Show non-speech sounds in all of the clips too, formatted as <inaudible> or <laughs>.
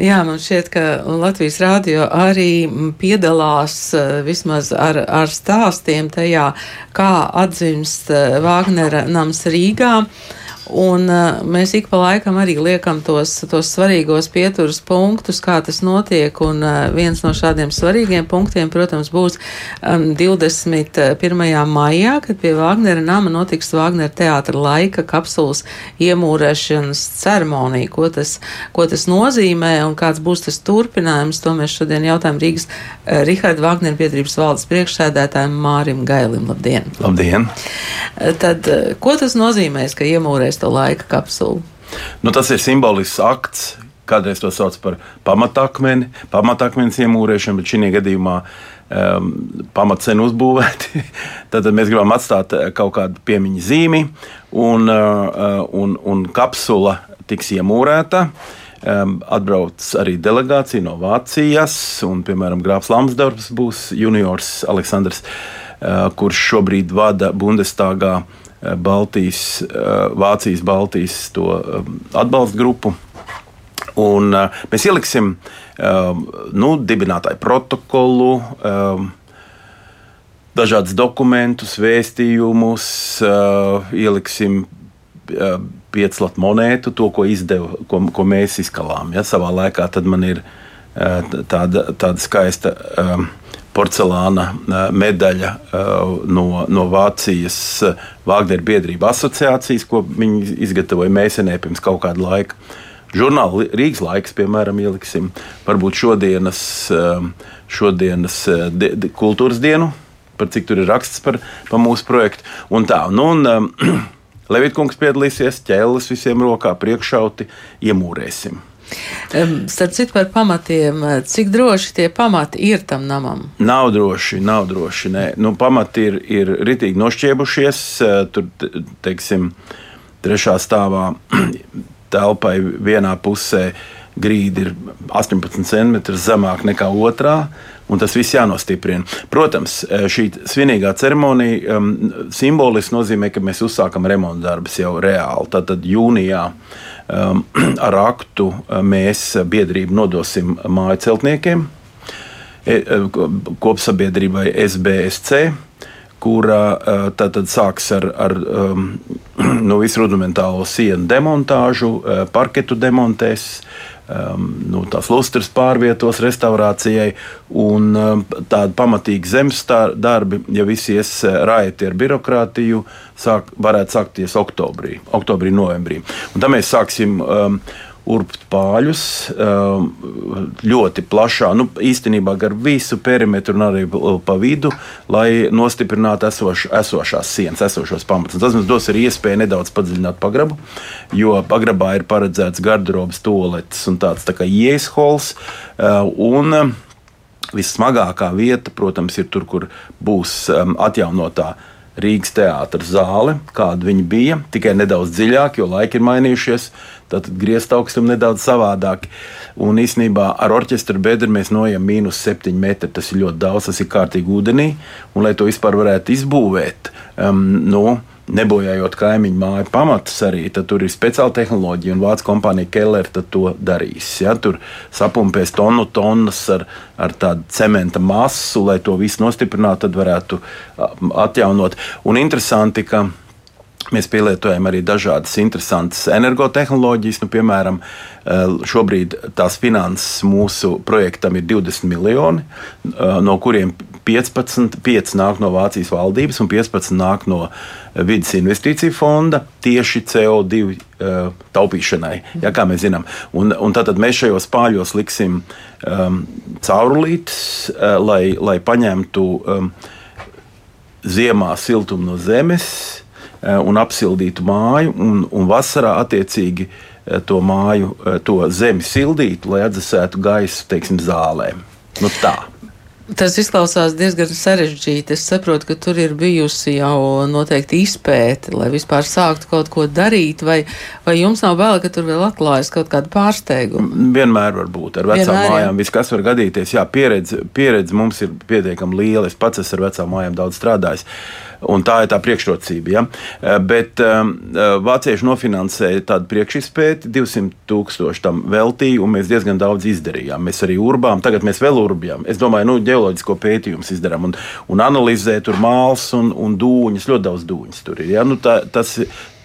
Jā, man šķiet, ka Latvijas rādio arī piedalās vismaz ar, ar stāstiem tajā, kā atzimst Vāgnera nams Rīgā. Un uh, mēs ik pa laikam arī liekam tos, tos svarīgos pieturas punktus, kā tas notiek. Un uh, viens no šādiem svarīgiem punktiem, protams, būs um, 21. maijā, kad pie Vāgnera nama notiks Vāgnera teātra laika kapsulas iemūrēšanas ceremonija. Ko tas, ko tas nozīmē un kāds būs tas turpinājums, to mēs šodien jautājam Rīgas uh, Riharda Vāgnera biedrības valdes priekšsēdētājiem Mārim Gailim. Labdien! Labdien! Tad, uh, ko tas nozīmēs, ka iemūrēs to laika kapsulu. Nu, tas ir simbolisks akts. Kādreiz to sauc par pamatakmeni, pamatakmeņa iemūrēšanu, bet šī gadījumā um, pamats sen uzbūvēti. <laughs> Tad mēs gribam atstāt uh, kaut kādu piemiņu zīmi, un, uh, un, un kapsula tiks iemūrēta. Um, atbrauc arī delegācija no Vācijas, un, piemēram, Grāfs Lamsdorfs būs juniors Aleksandrs, uh, kurš šobrīd vada Bundestāgā uh, Eh, Baltijas, eh, Vācijas Baltijas eh, atbalsta grupu. Un mēs ieliksim nu, dibinātāju protokolu, dažādus dokumentus, vēstījumus, ieliksim pieclatu monētu, to, ko izdeva, ko, ko mēs izkalām. Ja, savā laikā tad man ir tāda, tāda skaista porcelāna medaļa no, no Vācijas Vāgneru biedrību asociācijas, ko viņi izgatavoja mēsenē pirms kaut kāda laika. Žurnāla Rīgas laiks, piemēram, ieliksim varbūt šodienas, šodienas di, di, kultūras dienu, par cik tur ir raksts par, par mūsu projektu. Un tā, nu, un, <clears throat> Levitkungs piedalīsies, ķēlis visiem rokā, priekšauti, iemūrēsim. Starp citu, par pamatiem, cik droši tie pamati ir tam namam? Nav droši, nav droši. Nē. Nu, pamati ir, ir ritīgi nošķiebušies. Tur, teiksim, trešā stāvā <clears throat> telpai vienā pusē grīda ir 18 cm zemāk nekā otrā. Un tas viss jānostiprina. Protams, šī svinīgā ceremonija um, simboliski nozīmē, ka mēs uzsākam remonta darbus jau reāli. Tātad jūnijā uh, <clears throat> ar aktu uh, mēs biedrību nodosim māju celtniekiem, e, uh, kopsabiedrībai SBSC, kura uh, tātad sāks ar, ar um, <clears throat> nu, visu rudimentālo sienu demontāžu, parketu demontēs, um, nu, tās lustras pārvietos restaurācijai, un um, tādi pamatīgi zemes darbi, ja visi ies raiti ar birokrātiju, sāk, varētu sākties oktobrī, oktobrī novembrī. Un tad mēs sāksim. Um, urbt pāļus um, ļoti plašā, nu, īstenībā gar visu perimetru un arī pa vidu, lai nostiprinātu esoš, esošās sienas, esošos pamatus. Tas mums dos arī iespēju nedaudz padziļināt pagrabu, jo pagrabā ir paredzēts garderobas toaletes un tāds tā kā ieejas hols. Uh, un, um, Vissmagākā vieta, protams, ir tur, kur būs um, atjaunotā Rīgas teātras zāle, kāda viņa bija, tikai nedaudz dziļāk, jo laiki ir mainījušies. Tad griezt augstumu nedaudz savādāk. Un īsnībā ar orķestra bedri mēs noejam mīnus 7 metri. Tas ir ļoti daudz, tas ir kārtīgi ūdenī. Un, lai to vispār varētu izbūvēt, um, nu, nebojājot kaimiņu māju pamatus, arī tur ir speciāla tehnoloģija, un vācu kompānija Keller to darīs. Ja? Tur sapumpēs tonu tonnas ar, ar tādu cementa masu, lai to visu nostiprinātu, tad varētu atjaunot. Un interesanti, ka Mēs pielietojam arī dažādas interesantas energotehnoloģijas. Nu, piemēram, eh, šobrīd tās finanses mūsu projektam ir 20 miljoni, eh, no kuriem 15, 5 nāk no Vācijas valdības un 15 nāk no vidas investīciju fonda tieši CO2 uh, taupīšanai, ja, kā mēs zinām. Un, un tad mēs šajos pāļos liksim um, caurulītes, uh, lai, lai paņemtu um, ziemā siltumu no zemes Eh, un apsildītu māju, un, un vasarā attiecīgi eh, to māju, eh, to zemi sildītu, lai atdzesētu gaisu, teiksim, zālēm. Nu, tā. Tas izklausās diezgan sarežģīti. Es saprotu, ka tur ir bijusi jau noteikti izpēte, lai vispār sāktu kaut ko darīt, vai, vai jums nav bail, ka tur vēl atklājas kaut kāda pārsteiguma? Vienmēr var būt ar vecām Vienmēr, mājām. Viss, kas var gadīties, jā, pieredze, pieredze mums ir pietiekami liela. Es pats esmu ar vecām mājām daudz strādājis. Un tā ir tā priekšrocība. Ja? Eh, bet um, vācieši nofinansēja tādu priekšizpēti, 200 tūkstoši tam veltīja, un mēs diezgan daudz izdarījām. Mēs arī urbām, tagad mēs vēl urbjām. Es domāju, nu, ģeoloģisko pētījumu izdarām un, un analizē tur māls un, un dūņas, ļoti daudz dūņas tur ir. Ja? Nu, tā, tas,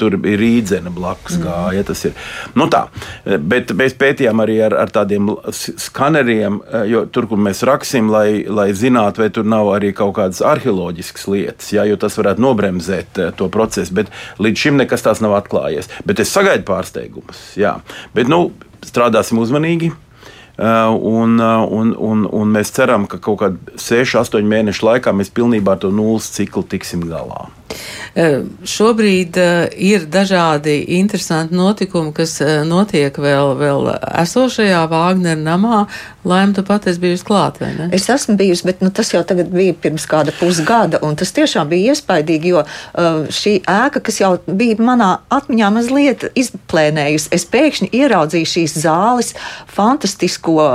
tur ir rīdzene blakus mm. gāja. Tas ir. Nu tā, bet mēs pētījām arī ar, ar tādiem skaneriem, jo tur, kur mēs raksim, lai, lai zinātu, vai tur nav arī kaut kādas arheoloģiskas lietas, ja, jo tas varētu nobremzēt eh, to procesu. Bet līdz šim nekas tāds nav atklājies. Bet es sagaidu pārsteigumus. Jā. Bet nu, strādāsim uzmanīgi. Uh, un, un, un, un mēs ceram, ka kaut kādā 6, 8 mēnešu laikā mēs pilnībā ar to nulles ciklu tiksim galā. Eh, šobrīd eh, ir dažādi interesanti notikumi, kas eh, notiek vēl, vēl esošajā Vāgnera namā. Laim, tu pat esi bijusi klāt, vai ne? Es esmu bijusi, bet nu, tas jau bija pirms kāda pusgada, un tas tiešām bija iespaidīgi, jo šī ēka, kas jau bija manā atmiņā mazliet izplēnējusi, es pēkšņi ieraudzīju šīs zāles fantastisko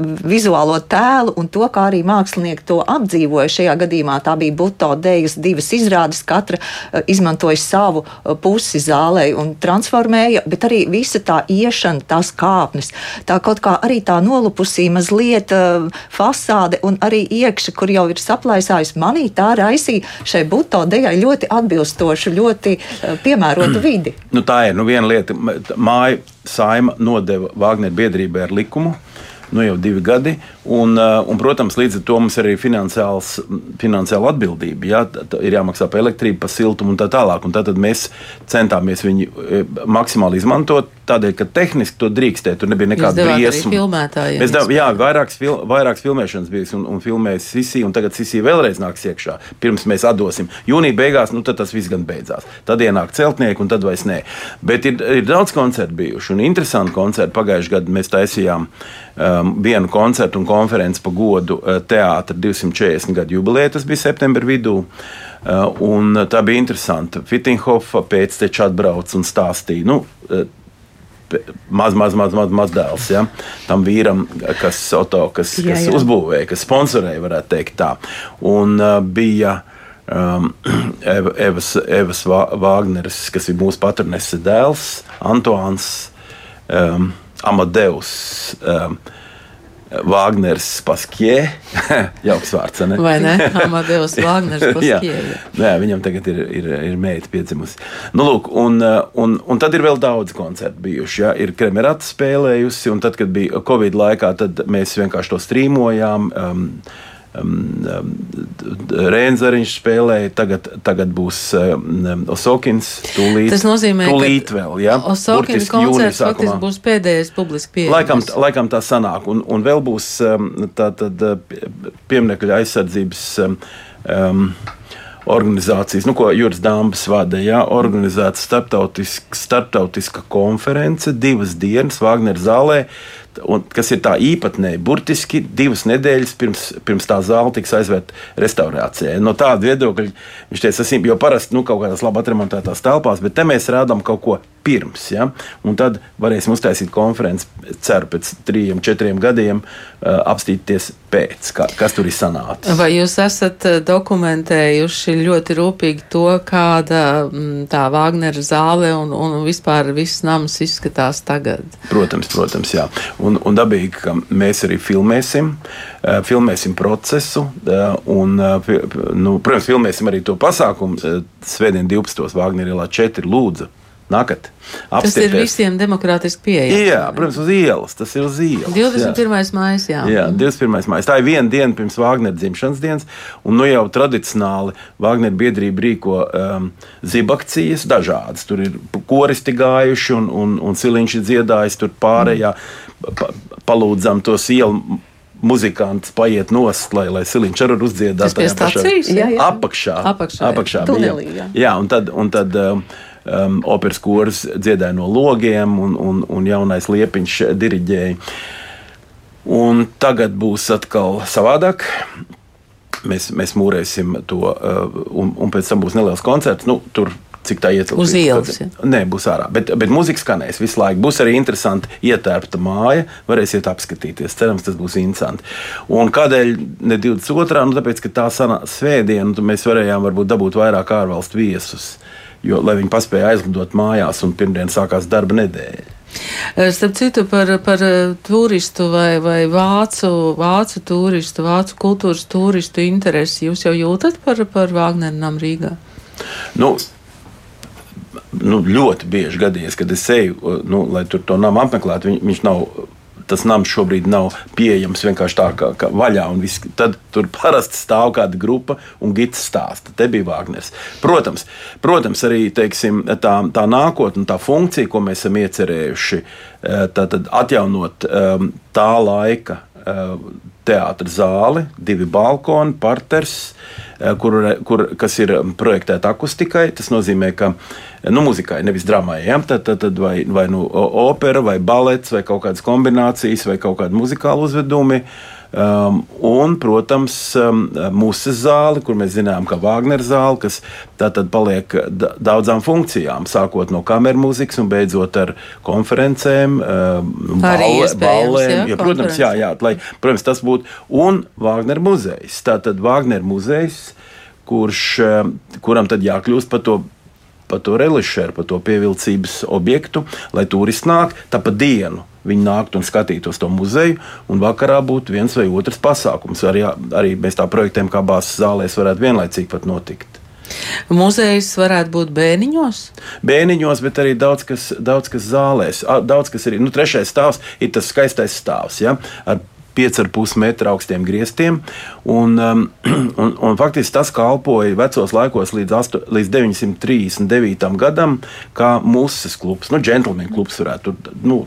vizuālo tēlu un to, kā arī mākslinieki to apdzīvoja. Šajā gadījumā tā bija Buto dejas divas izrādes, katra uh, izmantoja savu uh, pusi zālē un transformēja, bet arī visa tā iešana, tās kāpnes, tā kaut kā arī tā nolupusī mazliet uh, fasāde un arī iekša, kur jau ir saplaisājusi manī, tā raisīja šai Buto dejai ļoti atbilstošu, ļoti piemērotu <clears throat> vidi. Nu, tā ir nu, viena lieta. Māja saima nodeva Vāgneru biedrībai ar likumu nu, jau divi gadi. Un, uh, un, protams, līdz ar to mums arī finansiāla atbildība. Jā, ir jāmaksā par elektrību, par siltumu un tā tālāk. Un tad mēs centāmies viņu e, maksimāli izmantot. Tādēļ, ka tehniski to drīkstēja, tur nebija nekāda briesma. Mēs devām, jā, vairākas, fil, vairākas filmēšanas bija un, un filmēja Sisi, un tagad Sisi vēlreiz nāks iekšā. Pirms mēs atdosim. Jūnija beigās, nu tad tas viss gan beidzās. Tad ienāk celtnieki, un tad vairs nē. Bet ir, ir daudz koncertu bijuši, un interesanti koncerti. Pagājušajā gadā mēs taisījām um, vienu koncertu un konferenci pa godu uh, teātra 240 gadu jubileju. Tas bija septembra vidū. Uh, un tā bija interesanti. Fitinhofa pēcteči atbrauc un stāstīja. Nu, uh, maz, maz, maz, maz, maz dēls. Ja? Tam vīram, kas, auto, kas, jā, kas jā. uzbūvēja, kas sponsorēja, varētu teikt tā. Un uh, bija um, <clears throat> Evas, Evas Vāgneris, kas ir mūsu patronese dēls, Antoāns um, Amadeus. Um, Vāgners Paskē. <laughs> Jauks vārds, ne? Vai ne? Amadeus Vāgners Paskē. <laughs> jā. jā, viņam tagad ir, ir, ir meita piedzimusi. Nu, lūk, un, un, un tad ir vēl daudz koncertu bijuši. Ja? Ir Kremerata spēlējusi, un tad, kad bija Covid laikā, tad mēs vienkārši to strīmojām. Um, Rēnzariņš spēlēja, tagad, tagad būs um, Osokins. Tūlīt, Tas nozīmē, tūlīt ka vēl, ja? Osokins koncerts faktiski būs pēdējais publiski pieejams. Laikam, laikam tā sanāk, un, un vēl būs um, tā tad uh, pieminekļa aizsardzības um, organizācijas, nu, ko Juris Dāmbas vada, ja, organizēta starptautiska, starptautiska konference divas dienas Vāgner zālē. Un, kas ir tā īpatnēji, burtiski divas nedēļas pirms, pirms tā zāle tiks aizvērta restaurācijai. No tāda viedokļa viņš teica, esmu, jo parasti nu, kaut kādās labi atremontētās telpās, bet te mēs rādām kaut ko pirms. Ja? Un tad varēsim uztaisīt konferenci, ceru, pēc trim, četriem gadiem uh, apstīties pēc, kā, kas tur ir sanācis. Vai jūs esat uh, dokumentējuši ļoti rūpīgi to, kāda mm, tā Vāgnera zāle un, un vispār viss nams izskatās tagad? Protams, protams, jā. Un, un dabīgi, ka mēs arī filmēsim, uh, filmēsim procesu uh, un, nu, protams, filmēsim arī to pasākumu. Svētdien 12. Vāgnera ielā 4 lūdzu Nākat, apstipties. Tas ir visiem demokrātiski pieejams. Jā, protams, uz ielas. Tas ir uz ielas. 21. mājas, jā. Jā, 21. mājas. Tā ir viena diena pirms Vāgnera dzimšanas dienas, un nu jau tradicionāli Vāgnera biedrība rīko um, zibakcijas dažādas. Tur ir koristi gājuši, un, un, un siliņš ir dziedājis tur pārējā. Pa, palūdzam tos ielu muzikants paiet nost, lai, lai siliņš arī uzdziedātu. Tas pie stācijas? Jā. Apakšā. Apakšā, apakšā bija. Jā. jā, un tad, un tad um, um, operas koris dziedāja no logiem, un, un, un jaunais liepiņš diriģēja. Un tagad būs atkal savādāk. Mēs, mēs mūrēsim to, uh, un, un pēc tam būs neliels koncerts. Nu, tur cik tā ietilpst. Uz ielas. Ja? Nē, būs ārā. Bet, bet mūzika skanēs visu laiku. Būs arī interesanti ietērpta māja. Varēsiet apskatīties. Cerams, tas būs interesanti. Un kādēļ ne 22. Nu, tāpēc, ka tā sanāca svētdiena, un mēs varējām varbūt dabūt vairāk ārvalstu viesus. Jo, lai viņi paspēja aizlidot mājās, un pirmdien sākās darba nedēļa. Starp citu, par, par turistu vai, vai vācu, vācu turistu, vācu kultūras turistu interesi jūs jau jūtat par, par Vāgnernam Rīgā? Nu, nu, ļoti bieži gadījies, kad es eju, nu, lai tur to namu apmeklētu. Viņ, viņš nav tas nams šobrīd nav pieejams vienkārši tā kā, kā vaļā. Viss, tad tur parasti stāv kāda grupa un gits stāsta. Te bija Vāgners. Protams, protams arī teiksim, tā, tā nākotne, tā funkcija, ko mēs esam iecerējuši, eh, tātad atjaunot ehm, tā laika teātris zāli, divi balkoni, parters, eh, kur, kur, kas ir projektēta akustikai. Tas nozīmē, ka nu, muzikai, nevis dramai, ja? tad, tad, tad vai, vai nu, opera, vai balets, vai kaut kādas kombinācijas, vai kaut kādi muzikāli uzvedumi. Um, un, protams, um, mūsu zāle, kur mēs zinām, ka Wagner zāle, kas tātad paliek daudzām funkcijām, sākot no kameras mūzikas un beidzot ar konferencēm, um, ballēm. Ja, protams, jā, jā, lai, protams, tas būtu. Un Wagner muzejs. Tātad Wagner muzejs, kurš, um, kuram tad jākļūst par to par to relišeru, par to pievilcības objektu, lai turisti nāk tāpat dienu. Viņi nāktu un skatītos to muzeju, un vakarā būtu viens vai otrs pasākums. Arī, arī mēs tā projektējam, kā bāzes zālēs varētu vienlaicīgi pat notikt. Muzejs varētu būt bērniņos? Bērniņos, bet arī daudz kas, daudz kas zālēs. Daudz kas arī, nu, trešais stāvs ir tas skaistais stāvs, ja, ar 5,5 metru augstiem griestiem. Un, um, <clears throat> un, un faktiski tas kalpoja vecos laikos līdz, 8, līdz 939. gadam, kā mūsu klubs, nu, džentlmeņa klubs varētu tur nu,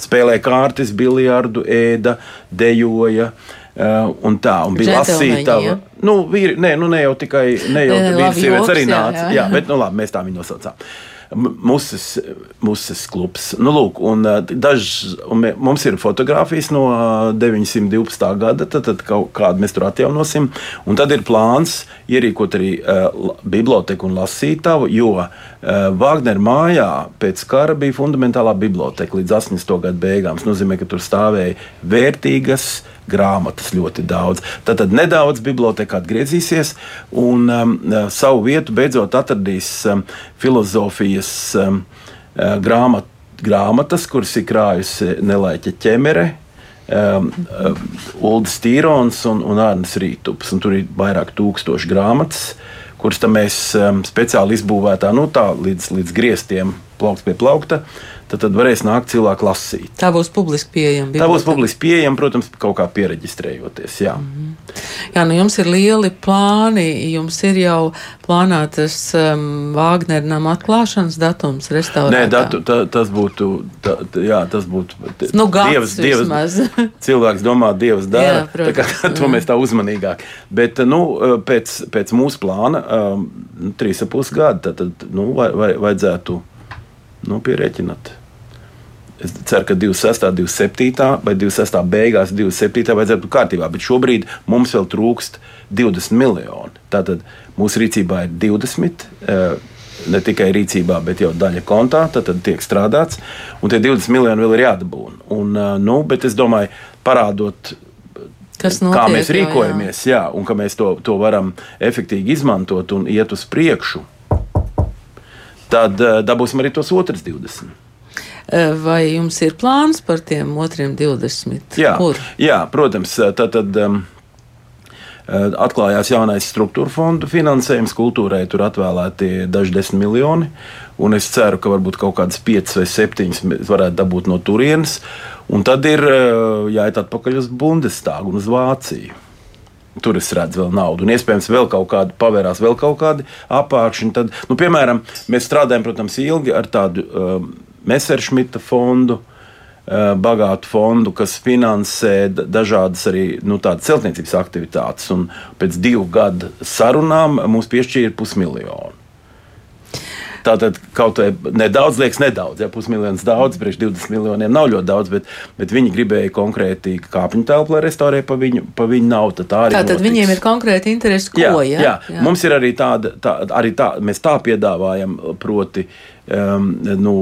spēlēt kārtas, biljardu, ēda, dejoja. Uh, un tā, un bija lasītava. Ja? Nu, vīri, nē, nu, ne jau tikai, ne jau vīri, sievietes arī nāca. Jā, jā. jā, bet, nu, labi, mēs tā viņu nosaucām. Uh, Muses klubs. Nu, lūk, un, daž, un mums ir fotografijas no 912. gada, tad, tad kaut kādu mēs tur atjaunosim. Un tad ir plāns ierīkot arī uh, biblioteku un lasītavu, jo uh, Wagner mājā pēc kara bija fundamentālā biblioteka līdz 80. gadu beigām. Tas nozīmē, ka tur stāvēja vērtīgas grāmatas ļoti daudz. Tad, tad nedaudz biblioteka atgriezīsies un um, savu vietu beidzot atradīs um, filozofijas um, uh, grāmat, grāmatas, kuras ir krājusi Nelaiķa ķemere. Um, um, Ulrichs Tīrons un, un Arnēs Rītups. Un tur ir vairāk tūkstoši grāmatas, kuras mēs um, speciāli izbūvētā, nu tā līdz, līdz griestiem, plaukts pie plaukta. Uh, tad, tad varēs nākt cilvēki lasīt. Tā būs publiski pieejama. Tā būs publiski pieejama, protams, kaut kā pieregistrējoties. Jā. Mm -hmm. jā, nu jums ir lieli plāni. Jums ir jau plānātas um, Vāgnera nama atklāšanas datums restaurācijā. Nē, datu, tā, tas būtu, tā, jā, tas būtu nu, dievs, dievs, <laughs> cilvēks domā, dievs dara. Jā, protams, tā kā, to mēs tā uzmanīgāk. Bet nu, pēc, pēc mūsu plāna um, trīs ap pus gadi, tad, tad nu, vai, vai, vajadzētu nu, pierēķināt. Es ceru, ka 26, 27 vai 26 beigās, 27 vajadzētu būt kārtībā, bet šobrīd mums vēl trūkst 20 miljoni. Tātad mūsu rīcībā ir 20. Eh, ne tikai rīcībā, bet jau daļa kontā, tad, tad tiek strādāts, un tie 20 miljoni vēl ir jādabūna. Un, eh, nu, bet es domāju, parādot notiek, kā mēs rīkojamies, jā, jā. Jā, un ka mēs to, to varam efektīvi izmantot un iet uz priekšu tad uh, dabūsim arī tos otrs 20. Eh, vai jums ir plāns par tiem otriem 20? Jā, Kur? jā protams. Tad, tad, um, atklājās jaunais struktūra fondu finansējums kultūrai, tur atvēlēti daži desmit miljoni. Un es ceru, ka varbūt kaut kādas piecas vai septiņas varētu dabūt no turienes. Un tad ir jāiet atpakaļ uz Bundestāgu un uz Vāciju. Tur es redzu vēl naudu, un iespējams, vēl kaut kāda pavērās, vēl kaut kādi apākšņi. Tad, nu, piemēram, mēs strādājam, protams, ilgi ar tādu uh, Messerschmitta fondu. Uh, bagātu fondu, kas finansē dažādas arī nu, celtniecības aktivitātes. Un pēc divu gadu sarunām mums piešķīra pusmiljonu. Tātad kaut vai nedaudz, liekas, nedaudz. Ja, pusmiljons daudz, priekš 20 miljoniem nav ļoti daudz, bet, bet viņi gribēja konkrēti kāpņu telpu, lai restaurē pa viņu, pa viņu naudu. Tā arī Tātad notiks. viņiem ir konkrēti interesi, ko, jā, ja? jā. jā, mums ir arī tāda, tā, arī tā, mēs tā piedāvājam, proti, um, nu,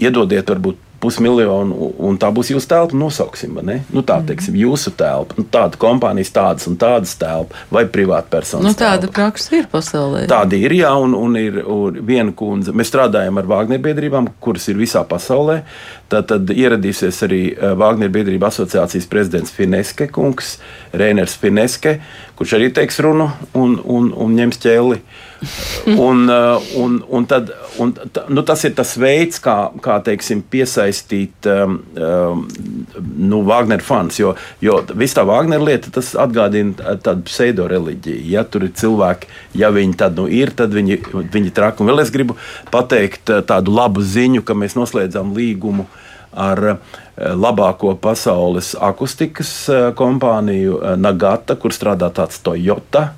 iedodiet varbūt pusmiljonu, un tā būs jūsu telpa. Nosauksim, nu, tā teiksim, jūsu telpa. Nu, tāda kompānijas, tādas un tādas telpa vai privātpersonas. Nu, tāda praksa ir pasaulē. Tāda ir, jā, un, un ir un viena kundze. Mēs strādājam ar Vāgneru biedrībām, kuras ir visā pasaulē. Tad, tad ieradīsies arī Vāgneru biedrību asociācijas prezidents Fineske kungs, Reiners Fineske, kurš arī teiks runu un, un, un ņems ķēli. <laughs> un, un, un tad, un, nu, tas ir tas veids, kā, kā teiksim, piesaistīt um, nu, Wagner fans. Jo, jo viss tā Wagner lieta atgādina tādu pseido reliģiju. Ja tur ir cilvēki, ja viņi tad nu, ir, tad viņi, viņi traki. Un vēl es gribu pateikt tādu labu ziņu, ka mēs noslēdzām līgumu ar eh, labāko pasaules akustikas eh, kompāniju eh, Nagata, kur strādā tāds Toyota.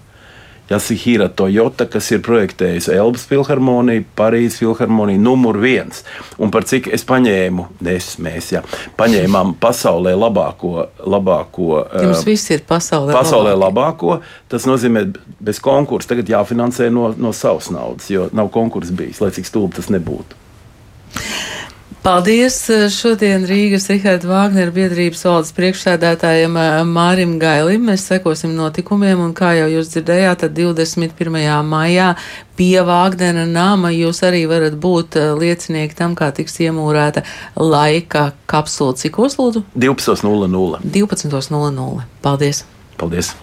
Jasihira Toyota, kas ir projektējusi Elbas filharmoniju, Parīzes filharmoniju, numur viens. Un par cik es paņēmu, es, mēs, jā, paņēmām pasaulē labāko. labāko Jums viss ir pasaulē, pasaulē labāko. Tas nozīmē, bez konkursa tagad jāfinansē no, no savas naudas, jo nav konkurss bijis, lai cik stulbi tas nebūtu. Paldies šodien Rīgas Riharda Vāgneru biedrības valdes priekšsēdētājiem eh, Mārim Gailim. Mēs sekosim notikumiem un, kā jau jūs dzirdējāt, tad 21. maijā pie Vāgnera nama jūs arī varat būt eh, liecinieki tam, kā tiks iemūrēta laika kapsula. Cik oslūdzu? 12.00. 12.00. Paldies! Paldies!